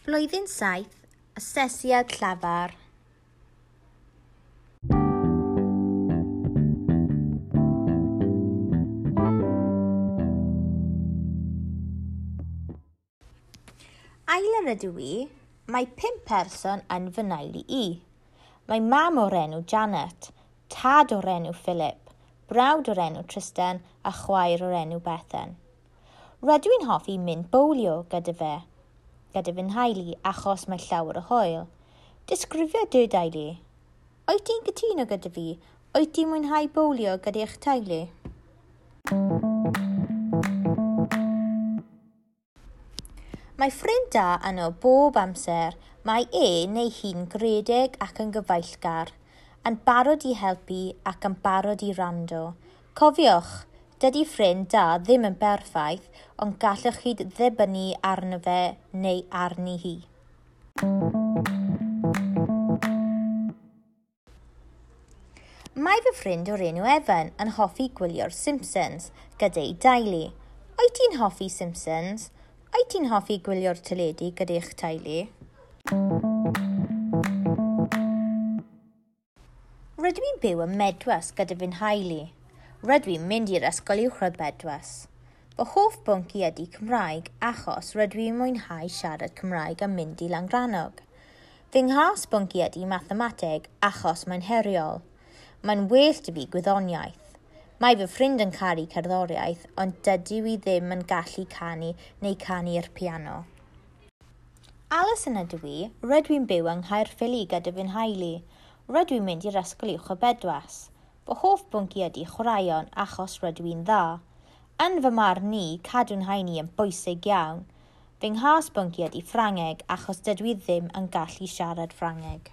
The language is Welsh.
Blwyddyn Saith, Asesiad Llafar. Ailer ydw i, mae pum person yn fy naili i. Mae mam o'r enw Janet, tad o'r enw Philip, brawd o'r enw Tristan a chwaer o'r enw Bethan. Rydw i'n hoffi mynd bowlio gyda fe, gyda fy nhaelu achos mae llawer o hoel. Disgrifio dy daelu. Oed ti'n gytuno gyda fi? Oed ti'n mwynhau bowlio gyda eich taulu? Mae ffrind da yno bob amser, mae e neu hi'n gredeg ac yn gyfeillgar, yn barod i helpu ac yn barod i rando. Cofiwch, Dydy ffrind da ddim yn berffaith, ond gallwch chi ddibynnu arno fe neu arni hi. Mae fy ffrind o'r enw Evan yn hoffi gwylio'r Simpsons gyda'i daulu. Oed ti'n hoffi Simpsons? Oed ti'n hoffi gwylio'r teledu gyda'ch teulu? Rydw i'n byw yn Medwas gyda fy nhaulu. Rydw i'n mynd i'r ysgol uwchradd bedwas. Fy hoff bwnci ydy Cymraeg achos rydw i'n mwynhau siarad Cymraeg a mynd i langranog. Fy nghas bwnci ydy mathemateg achos mae'n heriol. Mae'n well dy fi gwyddoniaeth. Mae fy ffrind yn caru cerddoriaeth, ond dydw i ddim yn gallu canu neu canu'r piano. Alice yn ydw i, rydw i'n byw yng Nghaerffili gyda fy nhaulu. Rydw i'n mynd i'r ysgol uwch o bedwas fy hoff bwnci ydy chwaraeon achos rydw i'n dda. Yn fy marn i, cadw'n haini yn bwysig iawn. Fy nghas bwnci ydy Ffrangeg achos dydw i ddim yn gallu siarad Ffrangeg.